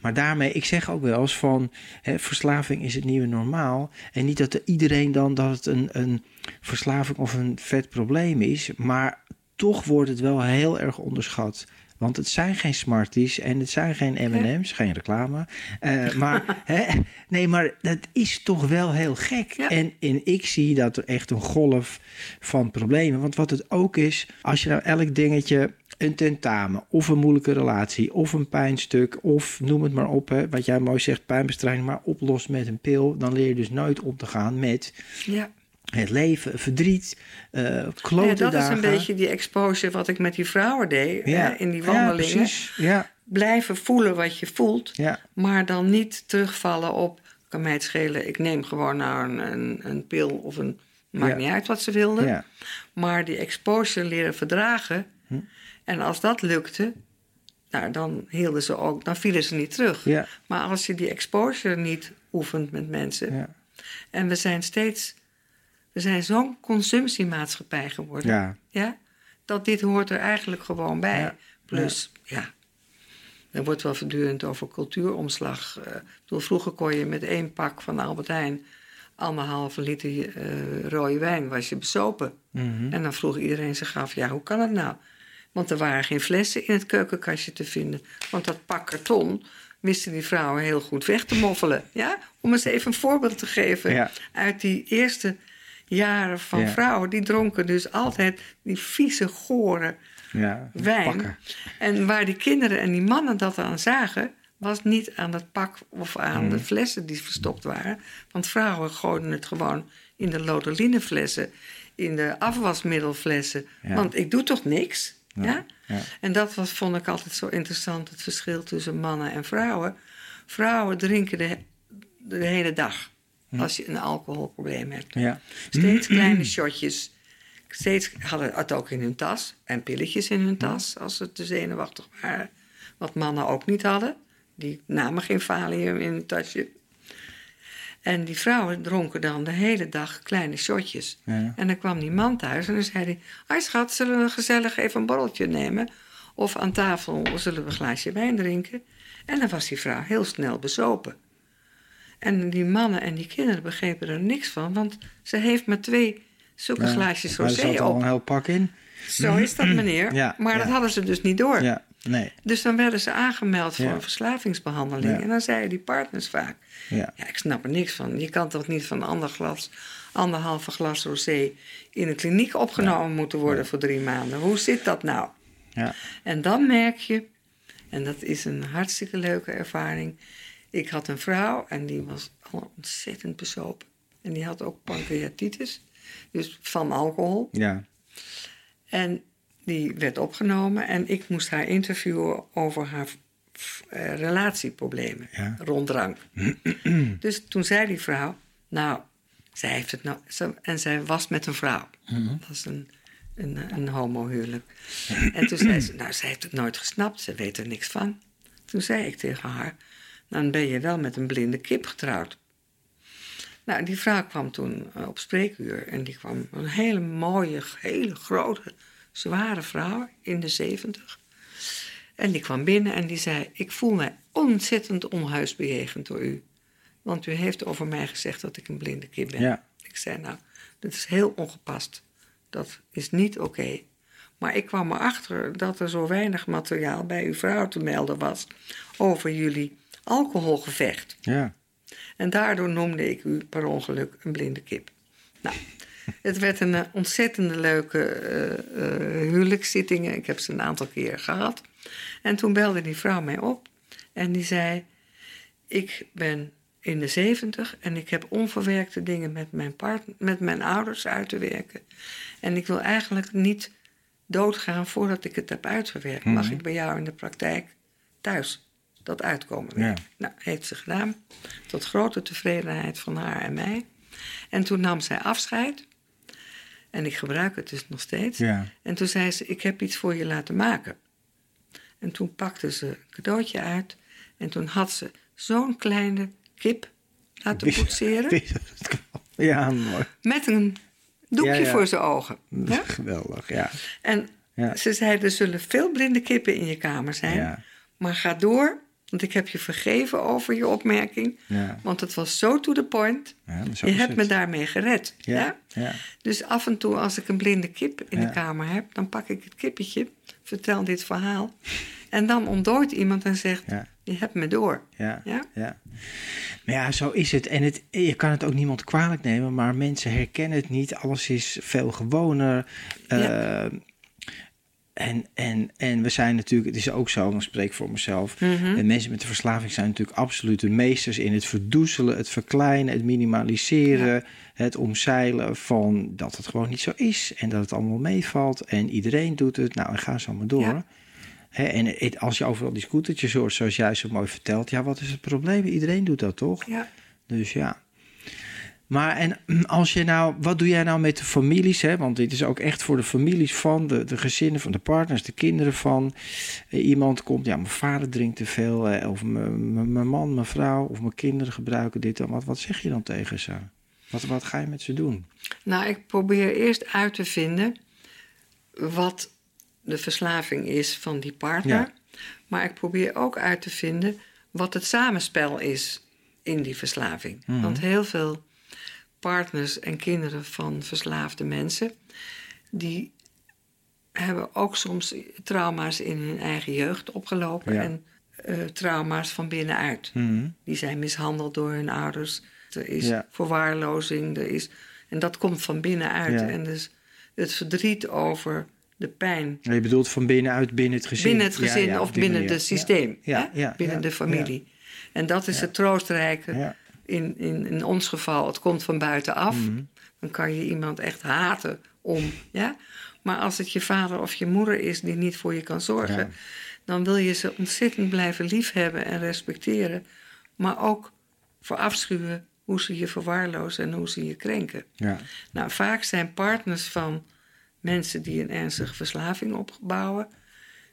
Maar daarmee, ik zeg ook wel eens van, hè, verslaving is het nieuwe normaal. En niet dat er iedereen dan dat het een, een verslaving of een vet probleem is. Maar toch wordt het wel heel erg onderschat. Want het zijn geen Smarties en het zijn geen M&M's, geen reclame. Eh, maar, hè, nee, maar dat is toch wel heel gek. Ja. En, en ik zie dat er echt een golf van problemen. Want wat het ook is, als je nou elk dingetje, een tentamen of een moeilijke relatie of een pijnstuk of noem het maar op, hè, wat jij mooi zegt, pijnbestrijding, maar oplost met een pil, dan leer je dus nooit om te gaan met ja. Het leven, verdriet, eh klote ja dat is een beetje die exposure wat ik met die vrouwen deed. ja. Hè, in die wandelingen. precies. Ja, Blijven voelen wat je voelt. Maar dan niet terugvallen op, kan mij het schelen, ik neem gewoon nou een, een, een pil of een, maakt niet uit wat ze wilden. ja, Maar die exposure leren verdragen. Hm. En als dat lukte, nou, dan hielden ze ook, dan vielen ze niet terug. Maar als je die exposure niet oefent met mensen. ja, En we zijn steeds, we zijn zo'n consumptiemaatschappij geworden. ja, Ja? Dat dit hoort er eigenlijk gewoon bij. Ja. Plus, ja. Er wordt wel voortdurend over cultuuromslag. bedoel, vroeger kon je met één pak van Albert Heijn anderhalve liter eh, rode wijn was je besopen. Mhm. En dan vroeg iedereen zich af, ja, hoe kan het nou? Want er waren geen flessen in het keukenkastje te vinden. Want dat pak karton wisten die vrouwen heel goed weg te moffelen. Ja? Om eens even een voorbeeld te geven Ja. uit die eerste jaren van Ja. vrouwen. Die dronken dus altijd die vieze, gore ja. wijn. Pakken. En waar die kinderen en die mannen dat aan zagen, was niet aan het pak of aan de flessen die verstopt waren. Want vrouwen gooiden het gewoon in de lodelineflessen, in de afwasmiddelflessen. Ja. Want ik doe toch niks? Ja? ja. En dat was, vond ik altijd zo interessant, het verschil tussen mannen en vrouwen. Vrouwen drinken de, de hele dag als je een alcoholprobleem hebt. ja. Steeds kleine shotjes. Steeds hadden het ook in hun tas. En pilletjes in hun tas als ze te zenuwachtig waren. Wat mannen ook niet hadden. Die namen geen valium in hun tasje. En die vrouwen dronken dan de hele dag kleine shotjes. Ja. En dan kwam die man thuis en dan zei hij... Hoi schat, zullen we gezellig even een borreltje nemen? Of aan tafel zullen we een glaasje wijn drinken? En dan was die vrouw heel snel bezopen. En die mannen en die kinderen begrepen er niks van... want ze heeft maar twee zulke glaasjes Maar er zat rosé al op. een heel pak in. Zo is dat, meneer. Ja, maar ja. dat hadden ze dus niet door. Ja, nee. Dus dan werden ze aangemeld voor Ja. een verslavingsbehandeling. Ja. En dan zeiden die partners vaak... Ja. Ja, ik snap er niks van. Je kan toch niet van ander glas, anderhalve glas rosé... in een kliniek opgenomen moeten worden voor drie maanden. Hoe zit dat nou? Ja. En dan merk je, en dat is een hartstikke leuke ervaring... Ik had een vrouw en die was ontzettend bezopen. En die had ook pancreatitis, dus van alcohol. Ja. En die werd opgenomen en ik moest haar interviewen over haar eh, relatieproblemen Ja. rond drank. dus toen zei die vrouw, nou, zij heeft het nou, ze- en zij was met een vrouw. Dat is een, een, een homohuwelijk. en toen zei ze, nou, zij heeft het nooit gesnapt, ze weet er niks van. Toen zei ik tegen haar, dan ben je wel met een blinde kip getrouwd. Nou, die vrouw kwam toen eh, op spreekuur en die kwam een hele mooie, hele grote, zware vrouw in de zeventig. En die kwam binnen en die zei: Ik voel mij ontzettend onhuisbejegend door u. Want u heeft over mij gezegd dat ik een blinde kip ben. Ja. Ik zei, nou, dat is heel ongepast. Dat is niet oké. Maar ik kwam erachter dat er zo weinig materiaal bij uw vrouw te melden was over jullie alcoholgevecht. Ja. En daardoor noemde ik u per ongeluk een blinde kip. Nou, het werd een eh, ontzettende leuke eh, huwelijkszitting. Ik heb ze een aantal keer gehad. En toen belde die vrouw mij op en die zei: Ik ben in de zeventig en ik heb onverwerkte dingen met mijn, partner, met mijn ouders uit te werken. En ik wil eigenlijk niet doodgaan voordat ik het heb uitgewerkt. Mag ik bij jou in de praktijk thuis dat uitkomen? Nou, heeft ze gedaan. Tot grote tevredenheid van haar en mij. En toen nam zij afscheid. En ik gebruik het dus nog steeds. Ja. En toen zei ze: Ik heb iets voor je laten maken. En toen pakte ze een cadeautje uit. En toen had ze zo'n kleine kip laten poetseren. Ja, mooi. Met een doekje Ja, ja. voor zijn ogen. Ja? Geweldig, ja. En ze zei: Er zullen veel blinde kippen in je kamer zijn. Maar ga door, want ik heb je vergeven over je opmerking. Ja. Want het was zo to the point. Ja, je hebt me daarmee gered. Ja. Dus af en toe als ik een blinde kip in de kamer heb, dan pak ik het kippetje, vertel dit verhaal. En dan ontdooit iemand en zegt. Je hebt me door. Ja, Ja? ja. Maar ja, zo is het. En het, je kan het ook niemand kwalijk nemen, maar mensen herkennen het niet. Alles is veel gewoner. Ja. En, en, en we zijn natuurlijk, het is ook zo, dan spreek ik voor mezelf. En mensen met de verslaving zijn natuurlijk absoluut de meesters in het verdoezelen, het verkleinen, het minimaliseren, het omzeilen van dat het gewoon niet zo is en dat het allemaal meevalt en iedereen doet het. Nou, en ga zo maar door. Ja. En het- als je overal die scootertjes hoort, zoals jij zo mooi vertelt, ja, wat is het probleem? Iedereen doet dat toch? Ja. Dus ja. Maar en als je nou, wat doe jij nou met de families? Hè? Want dit is ook echt voor de families van, de, de gezinnen van de partners, de kinderen van. Eh, iemand komt, ja, mijn vader drinkt te veel, eh, of mijn man, mijn vrouw, of mijn kinderen gebruiken dit wat. Wat zeg je dan tegen ze? Wat, wat ga je met ze doen? Nou, ik probeer eerst uit te vinden wat de verslaving is van die partner. Ja. Maar ik probeer ook uit te vinden wat het samenspel is in die verslaving. Mhm. Want heel veel partners en kinderen van verslaafde mensen, die hebben ook soms trauma's in hun eigen jeugd opgelopen Ja. en eh, trauma's van binnenuit. Mhm. Die zijn mishandeld door hun ouders. Er is Ja. verwaarlozing. Er is, en dat komt van binnenuit. Ja. En dus het verdriet over de pijn Je bedoelt van binnenuit, binnen het gezin? binnen het gezin of binnen het systeem. Ja, hè? ja, binnen de familie. En dat is het troostrijke. In, in, in ons geval, het komt van buitenaf. Mhm. Dan kan je iemand echt haten om. Ja? Maar als het je vader of je moeder is die niet voor je kan zorgen, Ja. dan wil je ze ontzettend blijven liefhebben en respecteren. Maar ook verafschuwen hoe ze je verwaarlozen en hoe ze je krenken. Ja. Nou, vaak zijn partners van mensen die een ernstige verslaving opbouwen,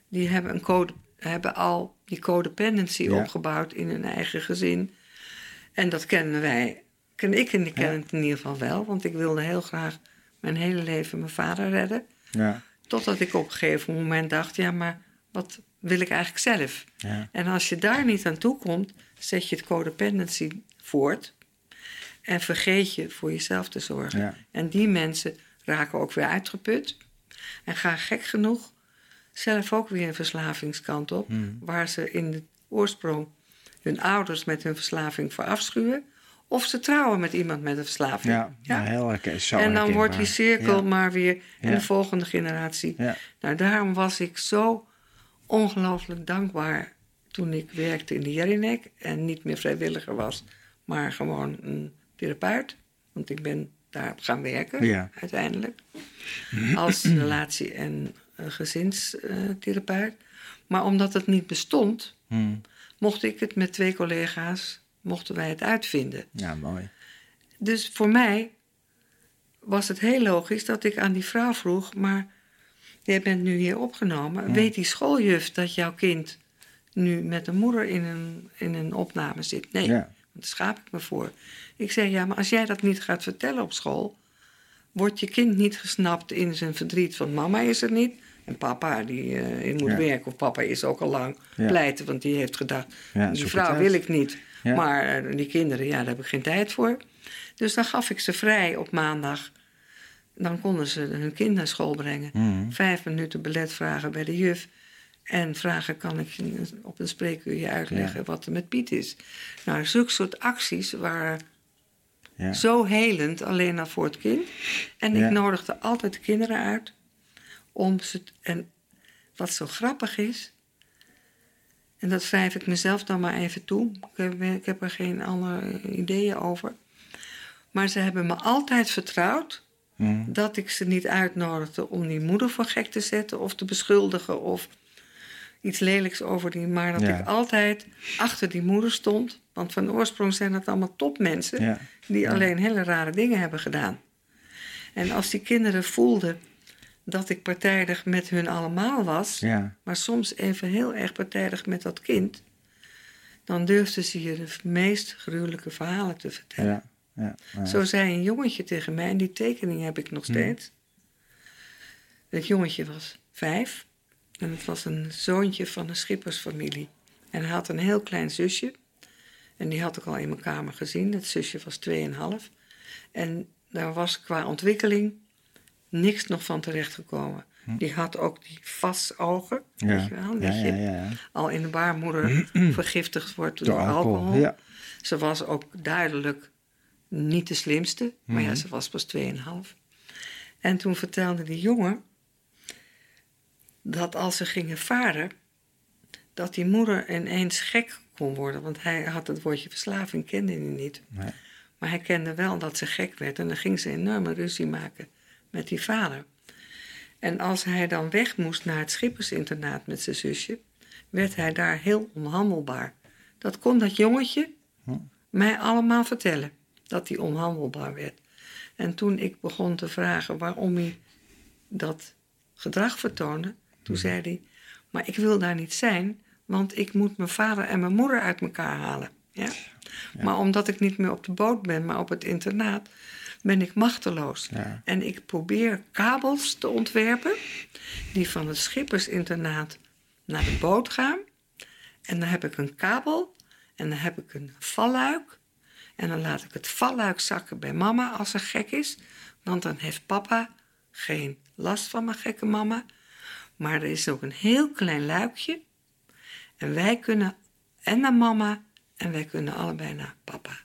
die hebben, een code, hebben al die codependency Ja. opgebouwd in hun eigen gezin. En dat kennen wij, ken ik en ik ken het in ieder geval wel, want ik wilde heel graag mijn hele leven mijn vader redden. Ja. Totdat ik op een gegeven moment dacht, ja, maar wat wil ik eigenlijk zelf? Ja. En als je daar niet aan toe komt, zet je het codependency voort. En vergeet je voor jezelf te zorgen. Ja. En die mensen raken ook weer uitgeput. En gaan gek genoeg zelf ook weer een verslavingskant op. Hmm. Waar ze in de oorsprong hun ouders met hun verslaving verafschuwen. Of ze trouwen met iemand met een verslaving. Ja, ja. heel herken, zo en dan wordt die cirkel Ja. maar weer in Ja. de volgende generatie. Ja. Nou, daarom was ik zo ongelooflijk dankbaar toen ik werkte in de Jelinek en niet meer vrijwilliger was, maar gewoon een therapeut. Want ik ben daar gaan werken uiteindelijk. Als relatie- en eh, gezinstherapeut. Maar omdat het niet bestond, Hmm. Mocht ik het met twee collega's, mochten wij het uitvinden. Ja, mooi. Dus voor mij was het heel logisch dat ik aan die vrouw vroeg: Maar jij bent nu hier opgenomen. Weet die schooljuf dat jouw kind nu met een moeder in een, in een opname zit? Nee, Ja. daar schaap ik me voor. Ik zei: Ja, maar als jij dat niet gaat vertellen op school, wordt je kind niet gesnapt in zijn verdriet van mama is er niet. En papa die in moet Ja. werken, of papa is ook al lang Ja. pleiten, want die heeft gedacht: die vrouw wil ik niet. Maar eh, die kinderen, ja, daar heb ik geen tijd voor. Dus dan gaf ik ze vrij op maandag. Dan konden ze hun kind naar school brengen. Mhm. Vijf minuten belet vragen bij de juf. En vragen, kan ik je op een spreekuurtje uitleggen Ja. wat er met Piet is? Nou, zulke soort acties waren Ja. zo helend alleen al voor het kind. En Ja. ik nodigde altijd de kinderen uit om ze. En wat zo grappig is. En dat schrijf ik mezelf dan maar even toe. Ik heb, ik heb er geen andere ideeën over. Maar ze hebben me altijd vertrouwd Mhm. dat ik ze niet uitnodigde om die moeder voor gek te zetten of te beschuldigen of iets lelijks over die. Maar dat Ja. ik altijd achter die moeder stond. Want van oorsprong zijn dat allemaal topmensen Ja. die alleen hele rare dingen hebben gedaan. En als die kinderen voelden dat ik partijdig met hun allemaal was, Ja. maar soms even heel erg partijdig met dat kind, dan durfden ze je de meest gruwelijke verhalen te vertellen. Ja. Ja. Zo zei een jongetje tegen mij, en die tekening heb ik nog steeds. Het jongetje was vijf en het was een zoontje van een schippersfamilie. En hij had een heel klein zusje. En die had ik al in mijn kamer gezien. Dat zusje was tweeënhalf. En daar was qua ontwikkeling niks nog van terechtgekomen. Die had ook die vasogen, Ja. weet je wel, dat ja, je ja, ja. al in de baarmoeder vergiftigd wordt door, Door alcohol. Ze was ook duidelijk niet de slimste, maar ja, ze was pas 2,5. En toen vertelde die jongen dat als ze gingen varen, dat die moeder ineens gek kon worden. Want hij had het woordje verslaving, kende hij niet. Nee. Maar hij kende wel dat ze gek werd en dan ging ze enorme ruzie maken met die vader. En als hij dan weg moest naar het schippersinternaat met zijn zusje, werd hij daar heel onhandelbaar. Dat kon dat jongetje Hm. mij allemaal vertellen, dat hij onhandelbaar werd. En toen ik begon te vragen waarom hij dat gedrag vertoonde, toen Hm. zei hij: Maar ik wil daar niet zijn, want ik moet mijn vader en mijn moeder uit elkaar halen. Ja? Maar omdat ik niet meer op de boot ben, maar op het internaat, ben ik machteloos. Ja. En ik probeer kabels te ontwerpen die van het schippersinternaat naar de boot gaan. En dan heb ik een kabel en dan heb ik een valluik. En dan laat ik het valluik zakken bij mama als ze gek is. Want dan heeft papa geen last van mijn gekke mama. Maar er is ook een heel klein luikje. En wij kunnen en naar mama en wij kunnen allebei naar papa.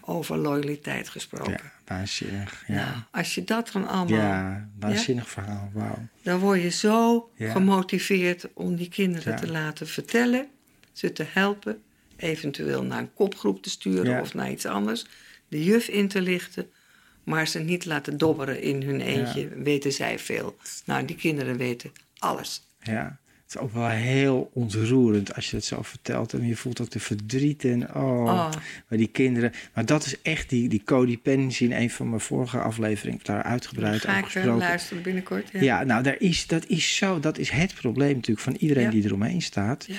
Over loyaliteit gesproken. Ja, waanzinnig. Nou, Ja. als je dat dan allemaal... Ja, waanzinnig verhaal. Wauw. Dan word je zo gemotiveerd om die kinderen te laten vertellen, ze te helpen, eventueel naar een kopgroep te sturen of naar iets anders, de juf in te lichten, maar ze niet laten dobberen in hun eentje, weten zij veel. Nou, die kinderen weten alles. Ja. Het is ook wel heel ontroerend als je het zo vertelt. En je voelt ook de verdriet en oh, Oh. bij die kinderen. Maar dat is echt die, die codependency in een van mijn vorige afleveringen. Ik heb daar uitgebreid Ga over eh, gesproken. luisteren binnenkort. Ja. Ja, nou, daar is, dat, is zo, dat is het probleem natuurlijk van iedereen Ja. die eromheen staat. Ja.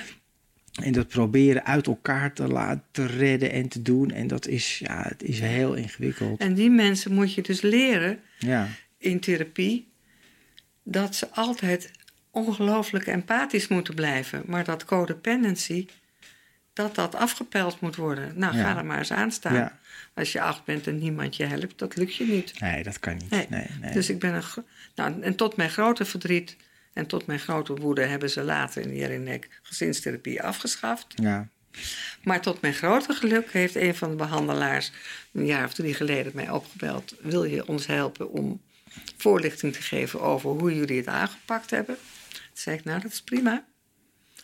En dat proberen uit elkaar te laten redden en te doen. En dat is, ja, het is heel ingewikkeld. En die mensen moet je dus leren Ja, in therapie dat ze altijd ongelooflijk empathisch moeten blijven, maar dat codependency dat dat afgepeld moet worden. Nou, Ja. ga er maar eens aan staan. Ja. Als je acht bent en niemand je helpt, dat lukt je niet. nee, dat kan niet. Nee. Nee, nee. Dus ik ben een. Nou, en tot mijn grote verdriet en tot mijn grote woede hebben ze later in Jelinek gezinstherapie afgeschaft. Ja, Maar tot mijn grote geluk heeft een van de behandelaars een jaar of drie geleden mij opgebeld. Wil je ons helpen om voorlichting te geven over hoe jullie het aangepakt hebben? Zei ik, nou dat is prima.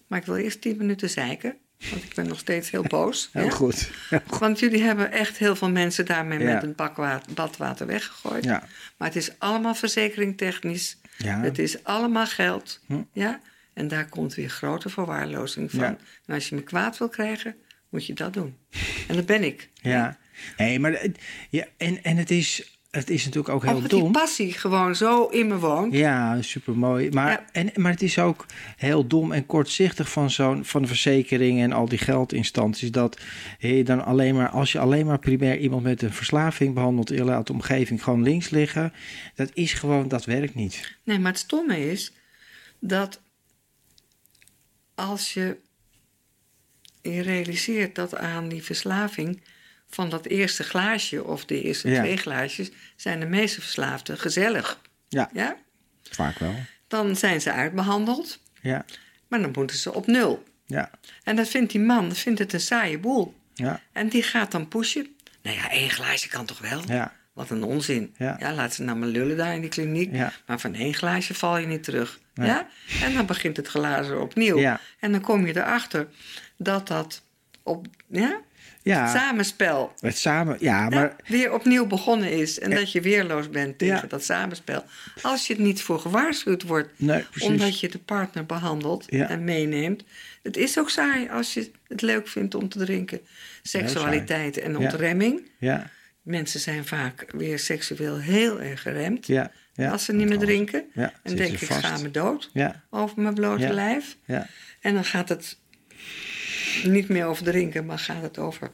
Maar ik wil eerst tien minuten zeiken, want ik ben nog steeds heel boos. heel ja? goed. Want jullie hebben echt heel veel mensen daarmee Ja. met een bakwater, badwater weggegooid. Ja. Maar het is allemaal verzekeringtechnisch. Ja. Het is allemaal geld. Hm. Ja? En daar komt weer grote verwaarlozing van. Ja. En als je me kwaad wil krijgen, moet je dat doen. En dat ben ik. Ja, nee, maar ja, en, en het, is, het is natuurlijk ook heel Omdat die dom. passie gewoon zo in me woont. Ja, super mooi. Maar, Ja. en, maar het is ook heel dom en kortzichtig van zo'n van de verzekering en al die geldinstanties. Dat je dan alleen maar, als je alleen maar primair iemand met een verslaving behandelt, laat de omgeving gewoon links liggen. Dat is gewoon, dat werkt niet. Nee, maar het stomme is dat als je je realiseert dat aan die verslaving van dat eerste glaasje of de eerste Ja. twee glaasjes zijn de meeste verslaafden gezellig. Ja, Ja? vaak wel. Dan zijn ze uitbehandeld, Ja, maar dan moeten ze op nul. ja, En dat vindt die man vindt het een saaie boel. ja, En die gaat dan pushen. Nou ja, één glaasje kan toch wel? ja. Wat een onzin. Ja. Ja. laat ze nou maar lullen daar in die kliniek. Ja. Maar van één glaasje val je niet terug. Nee. Ja? En dan begint het glazen opnieuw. Ja. En dan kom je erachter dat dat op ja, Ja, samenspel het samen, ja, ja, maar weer opnieuw begonnen is. En dat je weerloos bent tegen Ja. dat samenspel. Als je het niet voor gewaarschuwd wordt. Nee. Omdat je de partner behandelt en meeneemt. Het is ook saai als je het leuk vindt om te drinken. Seksualiteit en ontremming. ja, Mensen zijn vaak weer seksueel heel erg geremd. ja, ja. als ze niet meer drinken. Ja, en denk ik, vast. ga me dood Ja, over mijn blote lijf. ja, En dan gaat het niet meer over drinken, maar gaat het over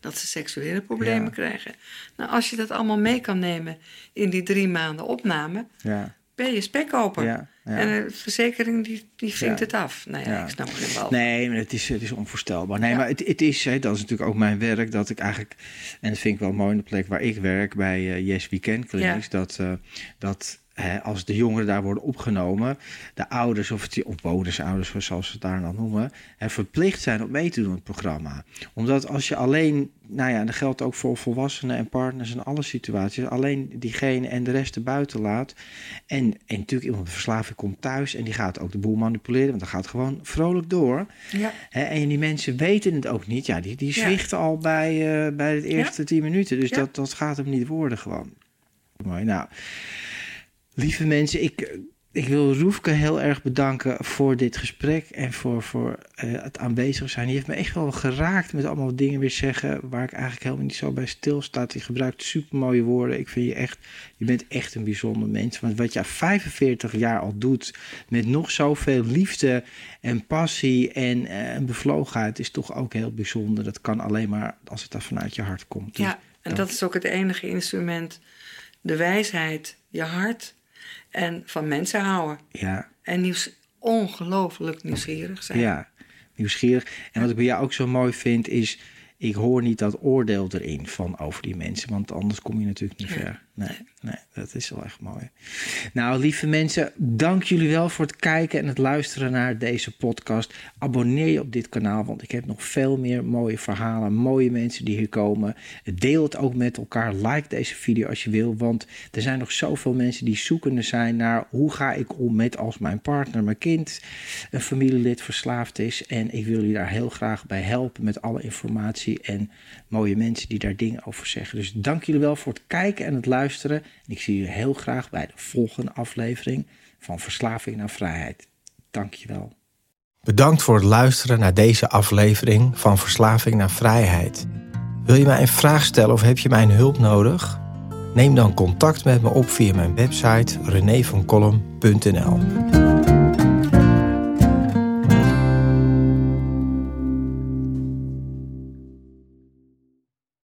dat ze seksuele problemen Ja. krijgen. Nou, als je dat allemaal mee kan nemen in die drie maanden opname, ja, ben je spekkoper. Ja. En de verzekering die, die vindt Ja. het af. Nou ja, ik snap geen bal. Nee, maar het is, het is onvoorstelbaar. Nee, maar het, het is, hè, dat is natuurlijk ook mijn werk, dat ik eigenlijk, en dat vind ik wel mooi in de plek waar ik werk, bij eh, Yes Weekend Clinics, dat, eh, dat als de jongeren daar worden opgenomen, de ouders of, het, of bonusouders, zoals ze het daar dan noemen, hè, verplicht zijn om mee te doen aan het programma. Omdat als je alleen, nou ja, en dat geldt ook voor volwassenen en partners in alle situaties, alleen diegene en de rest erbuiten laat. En, en natuurlijk iemand met verslaving komt thuis en die gaat ook de boel manipuleren, want dan gaat gewoon vrolijk door. Ja. Hè, en die mensen weten het ook niet. Ja, die, die Ja. zwichten al bij, eh, bij het eerste tien minuten. Dus dat, dat gaat hem niet worden gewoon. Mooi. Nou, lieve mensen, ik, ik wil Roefke heel erg bedanken voor dit gesprek en voor, voor eh, het aanwezig zijn. Die heeft me echt wel geraakt met allemaal dingen weer zeggen waar ik eigenlijk helemaal niet zo bij stilsta. Die gebruikt supermooie woorden. Ik vind je echt, je bent echt een bijzonder mens. Want wat jij 45 jaar al doet met nog zoveel liefde en passie en, eh, en bevlogenheid is toch ook heel bijzonder. Dat kan alleen maar als het daar vanuit je hart komt. Dus Ja, en dat is ook het enige instrument. De wijsheid, je hart en van mensen houden. ja, En nieuws, ongelooflijk nieuwsgierig zijn. Ja, nieuwsgierig. En wat ik bij jou ook zo mooi vind is, ik hoor niet dat oordeel erin van over die mensen, want anders kom je natuurlijk niet ver. Nee, nee, dat is wel echt mooi. Nou, lieve mensen, dank jullie wel voor het kijken en het luisteren naar deze podcast. Abonneer je op dit kanaal, want ik heb nog veel meer mooie verhalen, mooie mensen die hier komen. Deel het ook met elkaar. Like deze video als je wil, want er zijn nog zoveel mensen die zoekende zijn naar hoe ga ik om met als mijn partner, mijn kind, een familielid verslaafd is. En ik wil jullie daar heel graag bij helpen met alle informatie en mooie mensen die daar dingen over zeggen. Dus dank jullie wel voor het kijken en het luisteren. Ik zie jullie heel graag bij de volgende aflevering van Verslaving naar Vrijheid. Dank je wel. Bedankt voor het luisteren naar deze aflevering van Verslaving naar Vrijheid. Wil je mij een vraag stellen of heb je mijn hulp nodig? Neem dan contact met me op via mijn website renévancolum.nl.